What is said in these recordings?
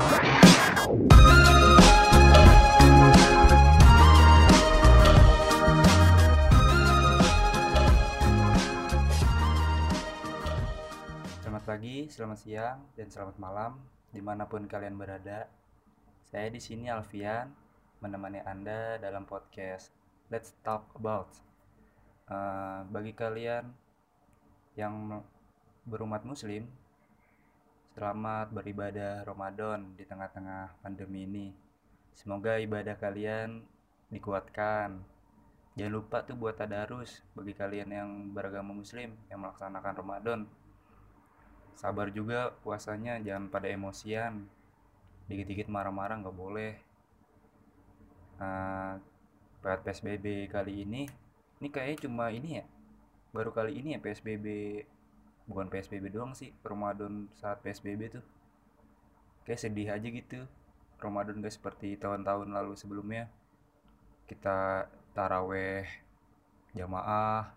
Selamat pagi, selamat siang, dan selamat malam di mana pun kalian berada. Saya di sini Alfian menemani Anda dalam podcast Let's Talk About. Eh, bagi kalian yang berumat Muslim, selamat beribadah Ramadan di tengah-tengah pandemi ini. Semoga ibadah kalian dikuatkan. Jangan lupa tuh buat tadarus bagi kalian yang beragama Muslim yang melaksanakan Ramadan sabar juga puasanya jangan pada emosian dikit-dikit marah-marah nggak boleh uh, PSBB kali ini ini kayaknya cuma ini ya baru kali ini ya PSBB bukan PSBB doang sih Ramadan saat PSBB tuh. Kayak sedih aja gitu Ramadan gak seperti tahun-tahun lalu sebelumnya. Kita taraweh jamaah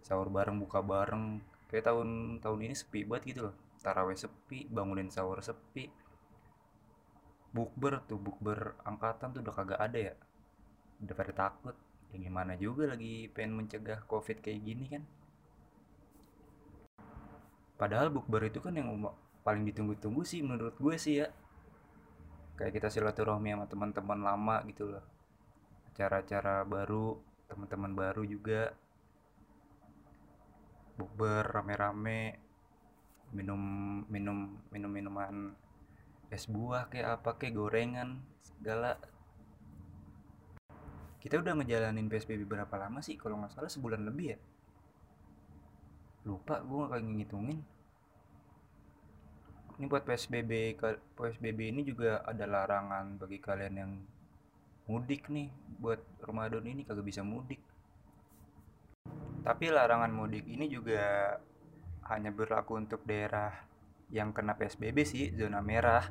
sahur bareng buka bareng. Kayak tahun tahun ini sepi banget gitu loh. Taraweh sepi bangunin sahur sepi. Bukber tuh bukber angkatan tuh udah kagak ada ya. Udah pada takut. Ya gimana juga lagi pengen mencegah covid kayak gini kan padahal bukber itu kan yang paling ditunggu-tunggu sih menurut gue sih ya. Kayak kita silaturahmi sama teman-teman lama gitu loh. Acara-acara baru teman-teman baru juga. Bukber rame-rame. Minum minum minum minuman es buah kayak apa kayak gorengan segala. Kita udah ngejalanin PSBB berapa lama sih? Kalau nggak salah sebulan lebih ya lupa gue nggak kayak ngitungin ini buat PSBB PSBB ini juga ada larangan bagi kalian yang mudik nih buat Ramadan ini kagak bisa mudik tapi larangan mudik ini juga hanya berlaku untuk daerah yang kena PSBB sih, zona merah.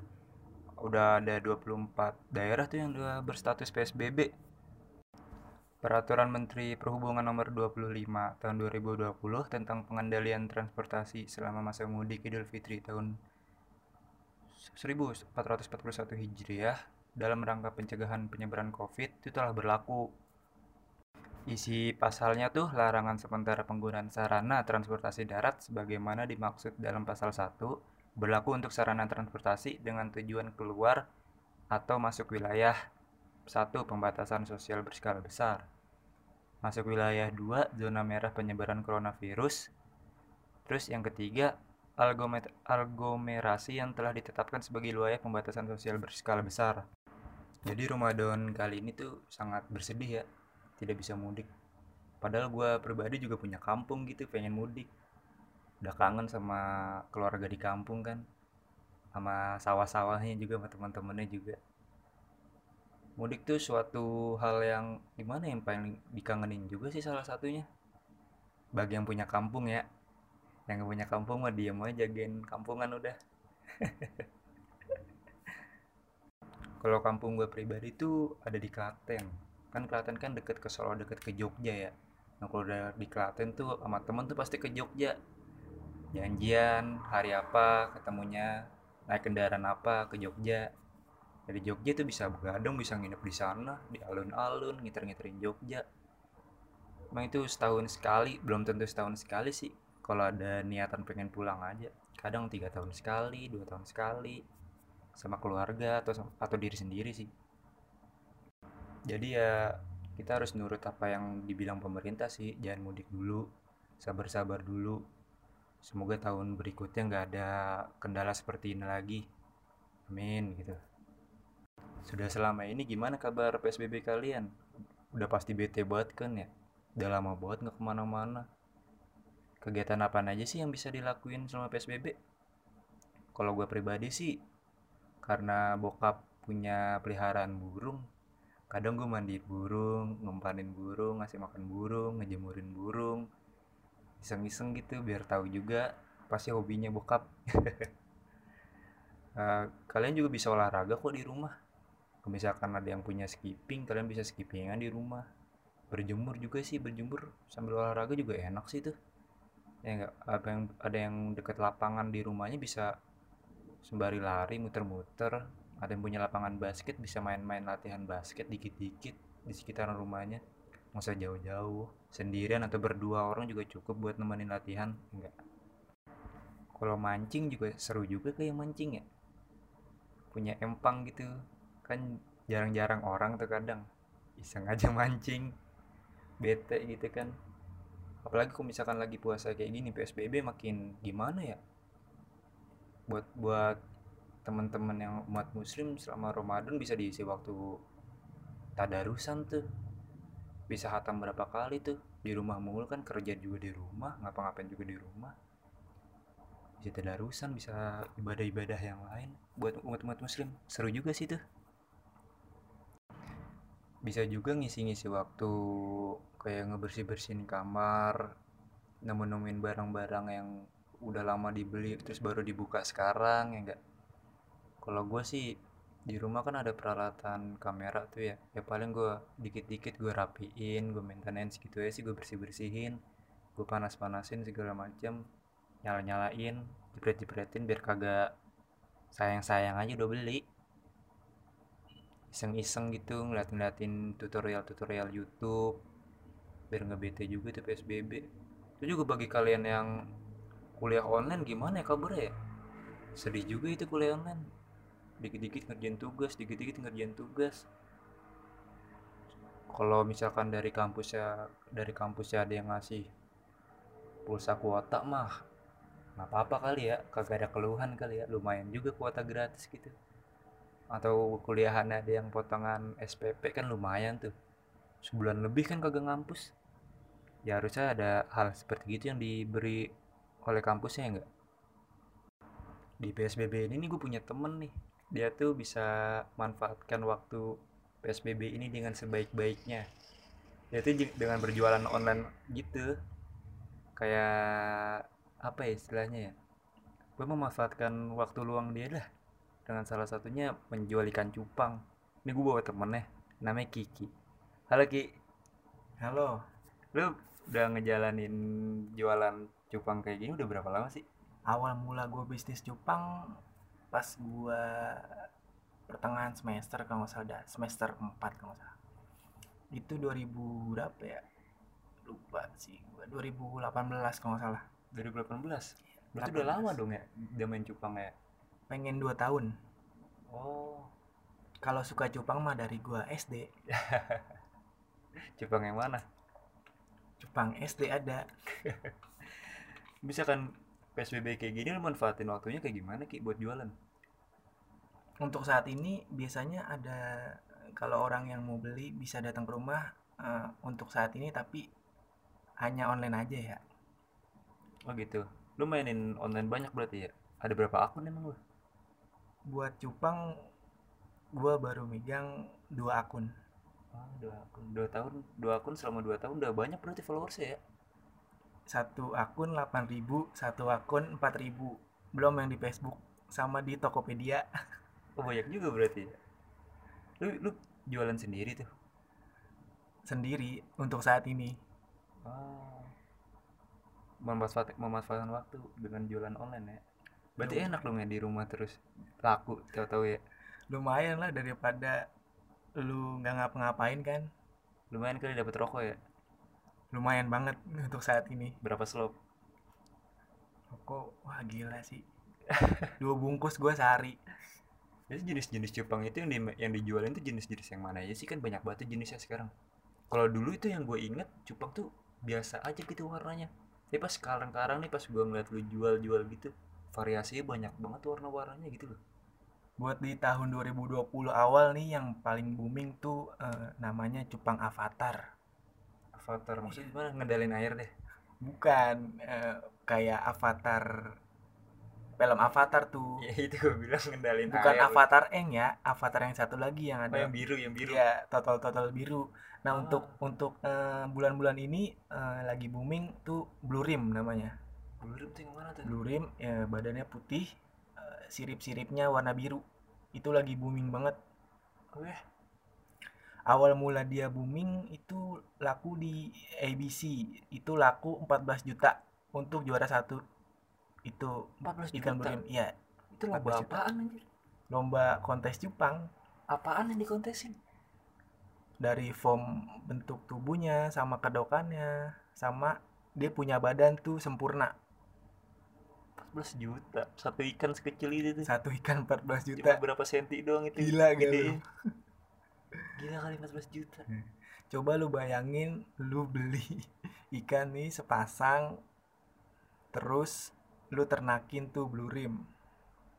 Udah ada 24 daerah tuh yang udah berstatus PSBB. Peraturan Menteri Perhubungan Nomor 25 Tahun 2020 tentang pengendalian transportasi selama masa mudik Idul Fitri tahun 1441 Hijriah dalam rangka pencegahan penyebaran COVID itu telah berlaku. Isi pasalnya tuh larangan sementara penggunaan sarana transportasi darat sebagaimana dimaksud dalam pasal 1 berlaku untuk sarana transportasi dengan tujuan keluar atau masuk wilayah 1. Pembatasan sosial berskala besar Masuk wilayah 2. Zona merah penyebaran coronavirus Terus yang ketiga aglomerasi yang telah ditetapkan sebagai wilayah pembatasan sosial berskala besar jadi Ramadan kali ini tuh sangat bersedih ya tidak bisa mudik padahal gue pribadi juga punya kampung gitu pengen mudik udah kangen sama keluarga di kampung kan sama sawah-sawahnya juga sama teman-temannya juga mudik tuh suatu hal yang gimana yang paling dikangenin juga sih salah satunya? Bagi yang punya kampung ya. Yang punya kampung mah diam aja jagain kampungan udah. Kalau kampung gue pribadi tuh ada di Klaten. Kan Klaten kan deket ke Solo deket ke Jogja ya. Nah kalau udah di Klaten tuh sama temen tuh pasti ke Jogja. Janjian hari apa ketemunya naik kendaraan apa ke Jogja dari Jogja tuh bisa begadang bisa nginep di sana di alun-alun ngiter-ngiterin Jogja. Emang itu setahun sekali belum tentu setahun sekali sih. Kalau ada niatan pengen pulang aja. Kadang tiga tahun sekali dua tahun sekali. Sama keluarga atau atau diri sendiri sih. Jadi ya kita harus nurut apa yang dibilang pemerintah sih. Jangan mudik dulu sabar-sabar dulu. Semoga tahun berikutnya nggak ada kendala seperti ini lagi. Amin gitu sudah selama ini gimana kabar PSBB kalian? Udah pasti bete banget kan ya? Udah lama banget nggak ke mana-mana. Kegiatan apa aja sih yang bisa dilakuin selama PSBB kalau gue pribadi sih karena bokap punya peliharaan burung kadang gue mandi burung ngumpanin burung ngasih makan burung ngejemurin burung. Iseng-iseng gitu biar tahu juga pasti hobinya bokap. Uh, kalian juga bisa olahraga kok di rumah misalkan ada yang punya skipping kalian bisa skippingan di rumah. Berjemur juga sih berjemur sambil olahraga juga enak sih tuh. Ya enggak apa yang ada yang deket lapangan di rumahnya bisa sembari lari muter-muter. Ada yang punya lapangan basket bisa main-main latihan basket dikit-dikit di sekitaran rumahnya. Nggak usah jauh-jauh sendirian atau berdua orang juga cukup buat nemenin latihan enggak kalau mancing juga seru juga kayak mancing ya. Punya empang gitu kan jarang-jarang orang tuh kadang iseng aja mancing bete gitu kan. Apalagi kalau misalkan lagi puasa kayak gini PSBB makin gimana ya? Buat buat teman-teman yang umat muslim selama Ramadan bisa diisi waktu tadarusan tuh. Bisa hatam berapa kali tuh di rumah mulu kan kerja juga di rumah ngapa-ngapain juga di rumah. Bisa tadarusan bisa ibadah-ibadah yang lain. Buat umat-umat muslim seru juga sih tuh bisa juga ngisi-ngisi waktu kayak ngebersih-bersihin kamar nemu-nemuin barang-barang yang udah lama dibeli terus baru dibuka sekarang ya enggak kalau gue sih di rumah kan ada peralatan kamera tuh ya. Ya paling gue dikit-dikit gue rapiin gue maintenance gitu ya sih gue bersih-bersihin gue panas-panasin segala macam nyala-nyalain jepret-jepretin biar kagak sayang-sayang aja udah beli iseng-iseng gitu ngeliat-ngeliatin tutorial-tutorial YouTube biar nggak bete juga tuh PSBB itu juga bagi kalian yang kuliah online gimana ya kabarnya ya? Sedih juga itu kuliah online. Dikit-dikit ngerjain tugas dikit-dikit ngerjain tugas. Kalau misalkan dari kampusnya dari kampusnya ada yang ngasih pulsa kuota mah nggak apa-apa kali ya. Kagak ada keluhan kali ya. Lumayan juga kuota gratis gitu atau kuliahan ada yang potongan SPP kan lumayan tuh. Sebulan lebih kan kagak ngampus. Ya harusnya ada hal seperti itu yang diberi oleh kampusnya ya enggak di PSBB ini nih gue punya temen nih. Dia tuh bisa manfaatkan waktu PSBB ini dengan sebaik-baiknya. Dia tuh dengan berjualan online gitu. Kayak apa ya istilahnya ya? Gue memanfaatkan waktu luang dia lah dengan salah satunya menjual ikan cupang. Ini gue bawa temennya namanya Kiki. Halo Ki. Halo. Lu udah ngejalanin jualan cupang kayak gini udah berapa lama sih? Awal mula gue bisnis cupang pas gue pertengahan semester kalau nggak salah semester 4 kalau nggak salah. Itu 2000 berapa ya? Lupa sih gue 2018 kalau nggak salah. 2018 berarti 18. udah lama dong ya dia main cupang ya pengen 2 tahun oh kalau suka cupang mah dari gue SD cupang yang mana cupang SD ada bisa kan PSBB kayak gini lu manfaatin waktunya kayak gimana Ki buat jualan? Untuk saat ini biasanya ada kalau orang yang mau beli bisa datang ke rumah uh, untuk saat ini tapi hanya online aja ya. Oh gitu. Lu mainin online banyak berarti ya? Ada berapa akun emang lu? Buat cupang gua baru megang dua akun. Oh, dua akun. Dua tahun, dua akun selama dua tahun udah banyak berarti followers ya? satu akun 8000 satu akun 4000 belum yang di Facebook sama di Tokopedia. Oh banyak juga berarti ya? Lu lu jualan sendiri tuh? Sendiri untuk saat ini. Oh memanfaatkan memanfaatkan waktu dengan jualan online ya berarti Lumayan. enak dong ya di rumah terus laku tahu-tahu ya. Lumayan lah daripada lu nggak ngapa-ngapain kan. Lumayan kali dapat rokok ya? Lumayan banget untuk saat ini. Berapa slop? Rokok wah gila sih. Dua bungkus gue sehari. Jadi jenis-jenis cupang itu yang di, yang dijualin itu jenis-jenis yang mana ya sih? Kan banyak banget jenisnya sekarang. Kalau dulu itu yang gue inget cupang tuh biasa aja gitu warnanya. Tapi pas sekarang-sekarang nih pas gue ngeliat lu jual-jual gitu variasinya banyak banget warna-warnanya gitu loh. Buat di tahun 2020 awal nih yang paling booming tuh uh, namanya cupang avatar. Avatar maksudnya gimana? Ngendalin air deh. Bukan uh, kayak avatar film avatar tuh. Ya itu gue bilang ngendalin bukan air. Avatar eng ya avatar yang satu lagi yang ada. oh, yang biru yang biru. Ya total total biru. Nah oh. untuk untuk uh, bulan-bulan ini uh, lagi booming tuh blue rim namanya blue rim tuh yang mana tuh? Blue rim ya badannya putih uh, sirip-siripnya warna biru. Itu lagi booming banget. Oh ya awal mula dia booming itu laku di ABC itu laku 14 juta untuk juara satu. Itu 14 ikan juta. burin ya itu lomba 14 juta. apaan anjir? Lomba kontes cupang apaan yang dikontesin? Dari form bentuk tubuhnya sama kedokannya sama dia punya badan tuh sempurna 14 juta. Satu ikan sekecil itu tuh. Satu ikan 14 cuma juta. Berapa senti doang itu. Gila gede. gila kali 14 juta. Coba lu bayangin lu beli ikan nih sepasang terus lu ternakin tuh blue rim.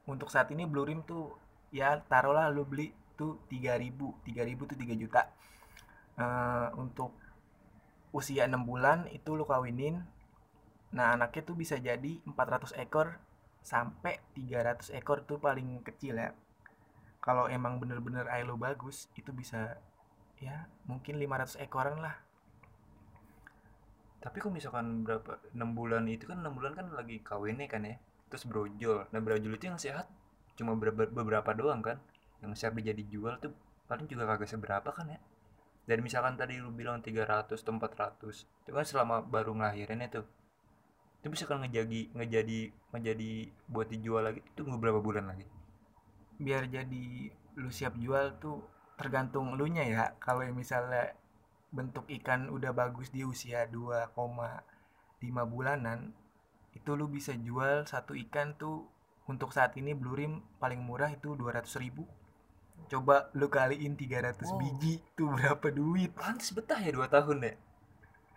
Untuk saat ini blue rim tuh ya taruhlah lu beli tuh 3000 3000 tuh 3 juta. Eh, untuk usia 6 bulan itu lu kawinin nah anaknya tuh bisa jadi 400 ekor sampai 300 ekor tuh paling kecil ya. Kalau emang bener-bener air lu bagus itu bisa ya mungkin 500 ekoran lah. Tapi kok misalkan berapa 6 bulan itu kan 6 bulan kan lagi kawinnya kan ya terus brojol. Nah brojol itu yang sehat cuma beberapa, doang kan. Yang siap dijadi jual tuh paling juga kagak seberapa kan ya. Dan misalkan tadi lu bilang 300 atau 400 itu kan selama baru ngelahirinnya tuh itu bisa kan ngejadi ngejadi menjadi buat dijual lagi itu tunggu berapa bulan lagi. Biar jadi lu siap jual tuh tergantung lu nya ya. Kalau misalnya bentuk ikan udah bagus di usia 2,5 bulanan itu lu bisa jual satu ikan tuh untuk saat ini blue rim paling murah itu 200 ribu. Coba lu kaliin 300 Wow. biji tuh berapa duit? Pantes betah ya 2 tahun ya.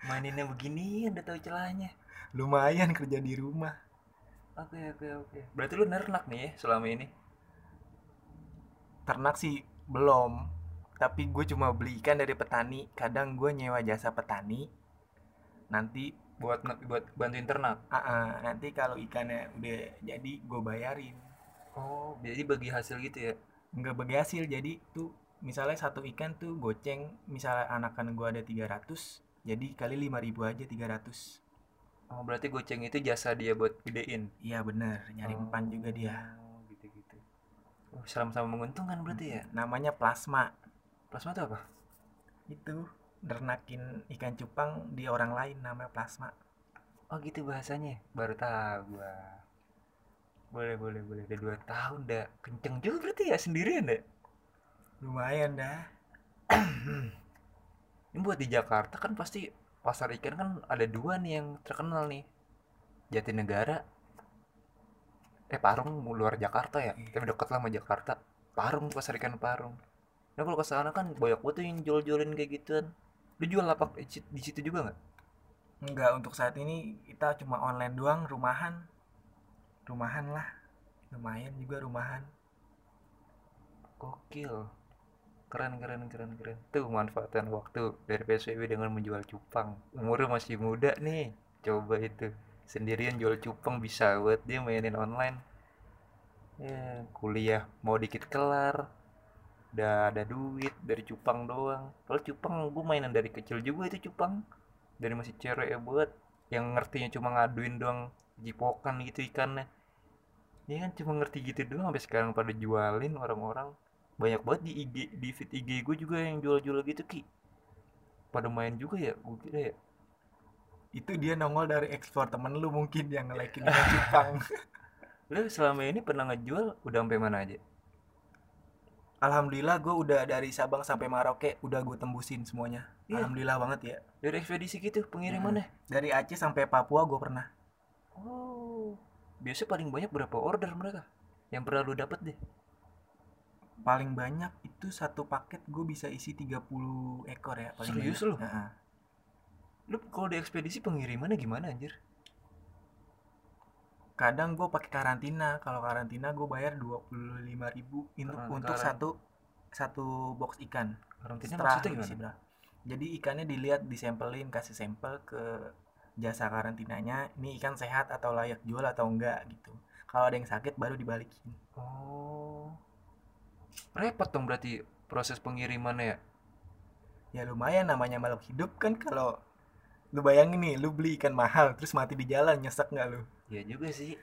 Maininnya begini udah tahu celahnya lumayan kerja di rumah. Oke oke oke. Berarti lu nernak nih ya selama ini? Ternak sih belum. Tapi gue cuma beli ikan dari petani. Kadang gue nyewa jasa petani. Nanti buat buat bantuin ternak? Ah, ah, nanti kalau ikannya udah jadi gue bayarin. Oh jadi bagi hasil gitu ya? Nggak bagi hasil jadi tuh misalnya satu ikan tuh goceng misalnya anakan gue ada 300 jadi kali 5000 aja 300 oh berarti goceng itu jasa dia buat gedein? Iya bener nyari empan juga dia. Oh, gitu gitu oh, sama-sama menguntungkan berarti ya? Namanya plasma. Plasma itu apa? Itu dernakin ikan cupang di orang lain namanya plasma. Oh gitu bahasanya? Baru tahu gua. Boleh boleh boleh. Udah dua tahun dah kenceng juga berarti ya sendirian deh lumayan dah ini buat di Jakarta kan pasti pasar ikan kan ada dua nih yang terkenal nih Jatinegara eh Parung luar Jakarta ya Iya. tapi dekat lah sama Jakarta Parung pasar ikan Parung nah kalau ke sana kan banyak banget tuh yang jual-jualin kayak gituan lu jual lapak di situ- di situ juga nggak Enggak, untuk saat ini kita cuma online doang, rumahan. Rumahan lah. Lumayan juga rumahan. gokil keren keren keren keren. Tuh manfaatkan waktu dari PSBB dengan menjual cupang. Umurnya masih muda nih. Coba itu. Sendirian jual cupang bisa buat dia mainin online. Ya kuliah mau dikit kelar. Udah ada duit dari cupang doang. Kalau cupang gue mainan dari kecil juga itu cupang. Dari masih cewek ya buat. Yang ngertinya cuma ngaduin doang jipokan gitu ikannya. Ya kan cuma ngerti gitu doang sampai sekarang pada jualin orang-orang banyak banget di IG di feed IG gue juga yang jual-jual gitu ki pada main juga ya gue kira ya Itu dia nongol dari explore temen lu mungkin yang ngelekin ikan cupang. lu selama ini pernah ngejual udah sampai mana aja Alhamdulillah gue udah dari Sabang sampai Merauke udah gue tembusin semuanya. Iya. Alhamdulillah banget ya. dari ekspedisi gitu pengirimannya Dari Aceh sampai Papua gue pernah. oh biasa paling banyak berapa order mereka yang pernah lu dapet deh Paling banyak itu satu paket gue bisa isi 30 ekor ya paling Serius banyak. lu? Heeh. lu kalau di ekspedisi pengirimannya gimana anjir Kadang gue pakai karantina. Kalau karantina gue bayar 25.000 ribu untuk, Ah, untuk satu satu box ikan. karantina Setelah maksudnya isi gimana berapa. Jadi ikannya dilihat, disempelin, kasih sampel ke jasa karantinanya. Ini ikan sehat atau layak jual atau enggak gitu. Kalau ada yang sakit baru dibalikin. oh repot dong berarti proses pengirimannya ya Ya lumayan namanya makhluk hidup kan kalau lu bayangin nih, lu beli ikan mahal terus mati di jalan nyesek nggak lu? Iya juga sih.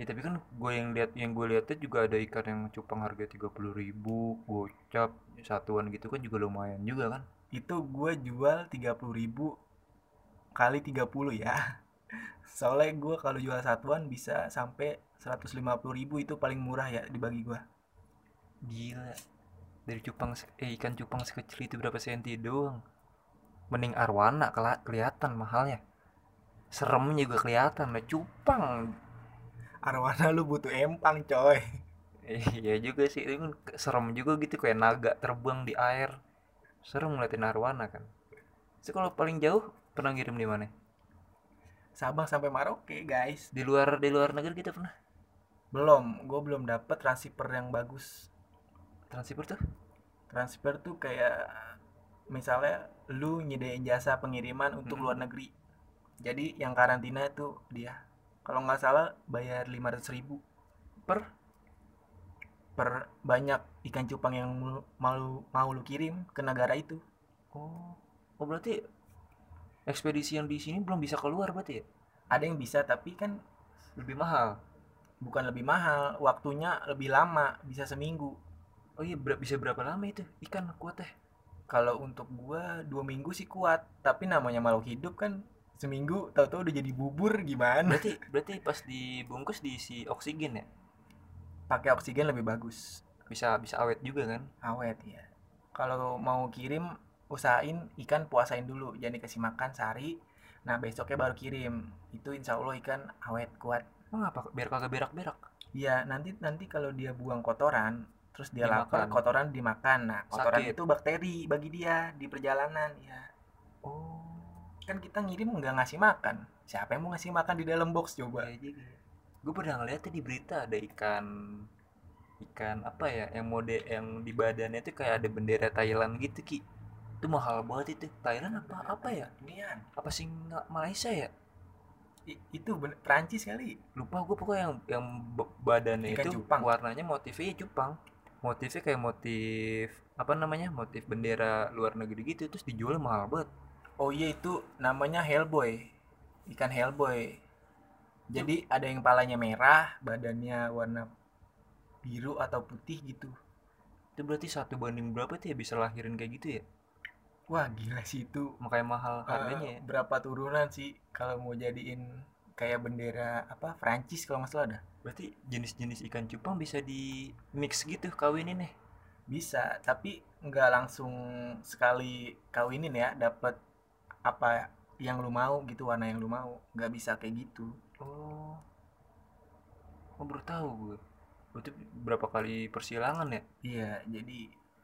Ya tapi kan gue yang lihat yang gue lihatnya juga ada ikan yang cupang harga 30.000 ribu, gocap, satuan gitu kan juga lumayan juga kan. Itu gue jual 30.000 ribu kali 30 ya. soalnya gue kalau jual satuan bisa sampai 150.000 ribu itu paling murah ya dibagi gue gila. Dari cupang eh, ikan cupang sekecil itu berapa senti doang? Mending arwana kelihatan mahalnya. Seremnya juga kelihatan lah cupang. Arwana lu butuh empang coy. Eh, iya juga sih itu kan serem juga gitu kayak naga terbang di air. Serem ngeliatin arwana kan. Terus kalau paling jauh pernah ngirim di mana? Sabang sampai Maroke guys. Di luar di luar negeri kita pernah? Belum gue belum dapet transfer yang bagus transfer tuh? Transfer tuh kayak misalnya lu nyediain jasa pengiriman untuk Mm-mm. luar negeri. Jadi yang karantina itu dia. Kalau nggak salah bayar 500.000 ribu. Per? Per banyak ikan cupang yang mau mau lu kirim ke negara itu. Oh. Oh berarti ekspedisi yang di sini belum bisa keluar berarti ya? Ada yang bisa tapi kan lebih mahal? Bukan lebih mahal waktunya lebih lama bisa seminggu oh iya ber- bisa berapa lama itu? Ikan kuat teh kalau untuk gua dua minggu sih kuat. Tapi namanya makhluk hidup kan seminggu tahu-tahu udah jadi bubur gimana? Berarti berarti pas dibungkus diisi oksigen ya? Pakai oksigen lebih bagus. Bisa bisa awet juga kan? Awet ya kalau mau kirim usahain ikan puasain dulu. Jangan dikasih makan sehari. Nah besoknya baru kirim. Itu insya Allah ikan awet kuat. Emang apa biar kagak berak-berak? Ya nanti nanti kalau dia buang kotoran terus dia lapar Dimakan. kotoran dimakan. Nah kotoran Sakit. itu bakteri bagi dia di perjalanan ya. Oh. Kan kita ngirim nggak ngasih makan. Siapa yang mau ngasih makan di dalam box coba? Iya juga. Gue pernah ngeliat di berita ada ikan ikan apa ya yang mode yang di badannya tuh kayak ada bendera Thailand gitu ki. Itu mahal banget itu. Thailand apa apa ya? Inian. apa sih Malaysia ya? I- itu ben- Prancis kali. Lupa gue pokoknya yang yang badannya Ikan itu cupang. warnanya motifnya cupang motifnya kayak motif apa namanya motif bendera luar negeri gitu terus dijual mahal banget. Oh iya itu namanya Hellboy ikan Hellboy. Jadi ada yang palanya merah badannya warna biru atau putih gitu. Itu berarti satu banding berapa tuh ya bisa lahirin kayak gitu ya? Wah gila sih itu. Makanya mahal harganya Eh, ya. berapa turunan sih kalau mau jadiin kayak bendera apa Prancis kalau nggak salah dah berarti jenis-jenis ikan cupang bisa di mix gitu kawinin nih? Bisa tapi nggak langsung sekali kawinin ya dapat apa yang lu mau gitu warna yang lu mau. Nggak bisa kayak gitu. Oh. Oh baru tahu gue berarti berapa kali persilangan ya? Iya jadi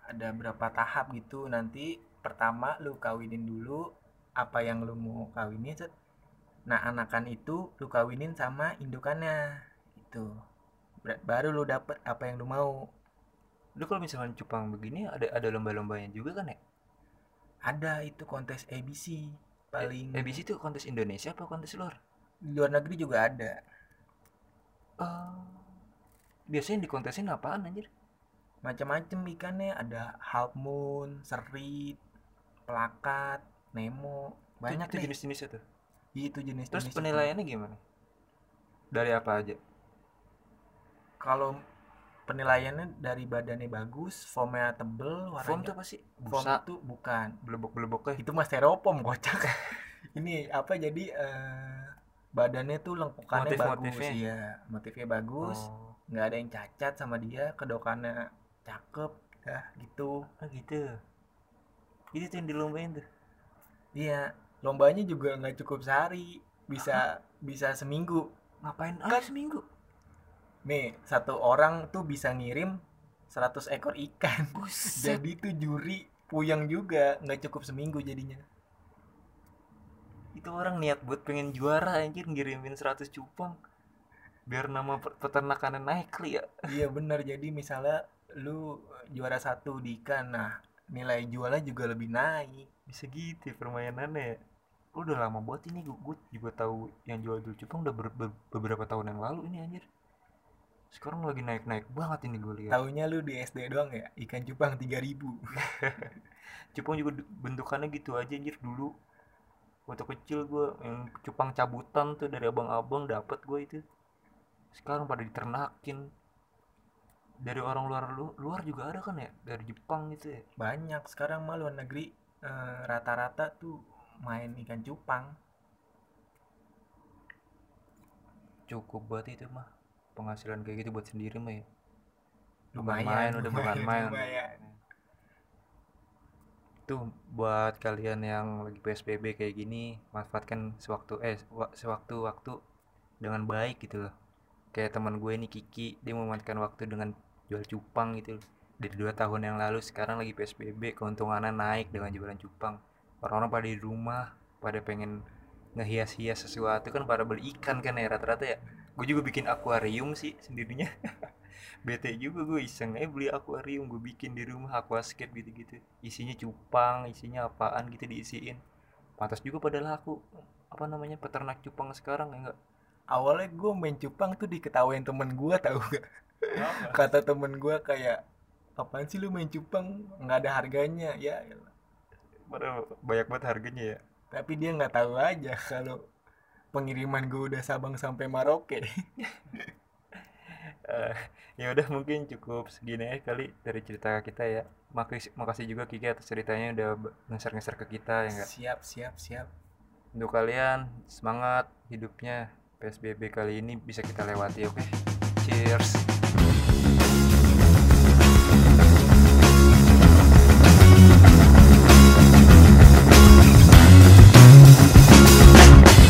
ada berapa tahap gitu. Nanti pertama lu kawinin dulu apa yang lu mau kawinin set. Nah anakan itu lu kawinin sama indukannya. Itu baru lu dapet apa yang lu mau. Lu kalau misalkan cupang begini ada ada lomba-lombanya juga kan ya ada itu kontes ABC paling eh, ABC itu kontes Indonesia apa kontes luar? Di luar negeri juga ada. Eh, biasanya dikontesin apaan anjir? Macam-macam ikannya. Ada half moon, serit, pelakat, nemo, banyak itu deh. jenis-jenisnya tuh Itu jenis-jenis. terus itu. penilaiannya gimana dari apa aja Kalau penilaiannya dari badannya bagus, foamnya tebel, warnanya tuh apa sih busa itu bukan. belebok-belebok kayak Itu mah styrofoam kocak. Ini apa jadi eh, badannya tuh lengkukannya bagus Motif-motifnya? ya, motifnya bagus, oh, nggak ada yang cacat sama dia, kedokannya cakep, dah gitu. ah gitu itu tuh yang dilombain tuh Iya, lombanya juga nggak cukup sehari, bisa bisa seminggu. ngapain ah seminggu Nih, satu orang tuh bisa ngirim 100 ekor ikan. buset Jadi tuh juri puyeng juga, nggak cukup seminggu jadinya. itu orang niat buat pengen juara anjir ngirimin 100 cupang biar nama pe- peternakannya naik kali ya Iya bener, jadi misalnya lu juara satu di ikan, nah nilai jualnya juga lebih naik. bisa gitu ya permainannya ya Gua udah lama banget ini gue juga tahu yang jual jual cupang udah ber- ber- beberapa tahun yang lalu ini anjir. Sekarang lagi naik naik banget ini gue lihat. Taunya lu di SD doang ya, ikan cupang 3000 cupang juga bentukannya gitu aja anjir dulu. Waktu kecil gue yang cupang cabutan tuh dari abang-abang dapat gue itu. Sekarang pada diternakin. Dari orang luar lu- luar juga ada kan ya? Dari Jepang gitu ya? Banyak. Sekarang mah luar negeri eh, rata-rata tuh main ikan cupang. cukup buat itu mah. Penghasilan kayak gitu buat sendiri mah ya. Bukan lumayan main udah bukan main. lumayan. tuh buat kalian yang lagi PSBB kayak gini manfaatkan sewaktu eh wa- sewaktu-waktu dengan baik gitu loh. Kayak teman gue nih Kiki dia memanfaatkan waktu dengan jual cupang gitu dari dua tahun yang lalu sekarang lagi PSBB keuntungannya naik dengan jualan cupang orang-orang pada di rumah pada pengen ngehias-hias sesuatu kan pada beli ikan kan ya rata-rata ya. Gue juga bikin akuarium sih sendirinya. Bete juga gue iseng aja beli akuarium gue bikin di rumah aquascape gitu-gitu. Isinya cupang isinya apaan gitu diisiin. Pantas juga pada laku apa namanya peternak cupang sekarang ya enggak awalnya gue main cupang tuh diketawain temen gue tahu gak kata temen gue kayak apaan sih lu main cupang? Nggak ada harganya. Ya banyak banget harganya ya. Tapi dia nggak tahu aja kalau pengiriman gue udah Sabang sampai Maroke. Eh, ya udah mungkin cukup segini aja kali dari cerita kita ya. Makasih makasih juga Kiki atas ceritanya udah ngeser-ngeser ke kita ya enggak siap siap siap. Untuk kalian semangat hidupnya. PSBB kali ini bisa kita lewati oke? Cheers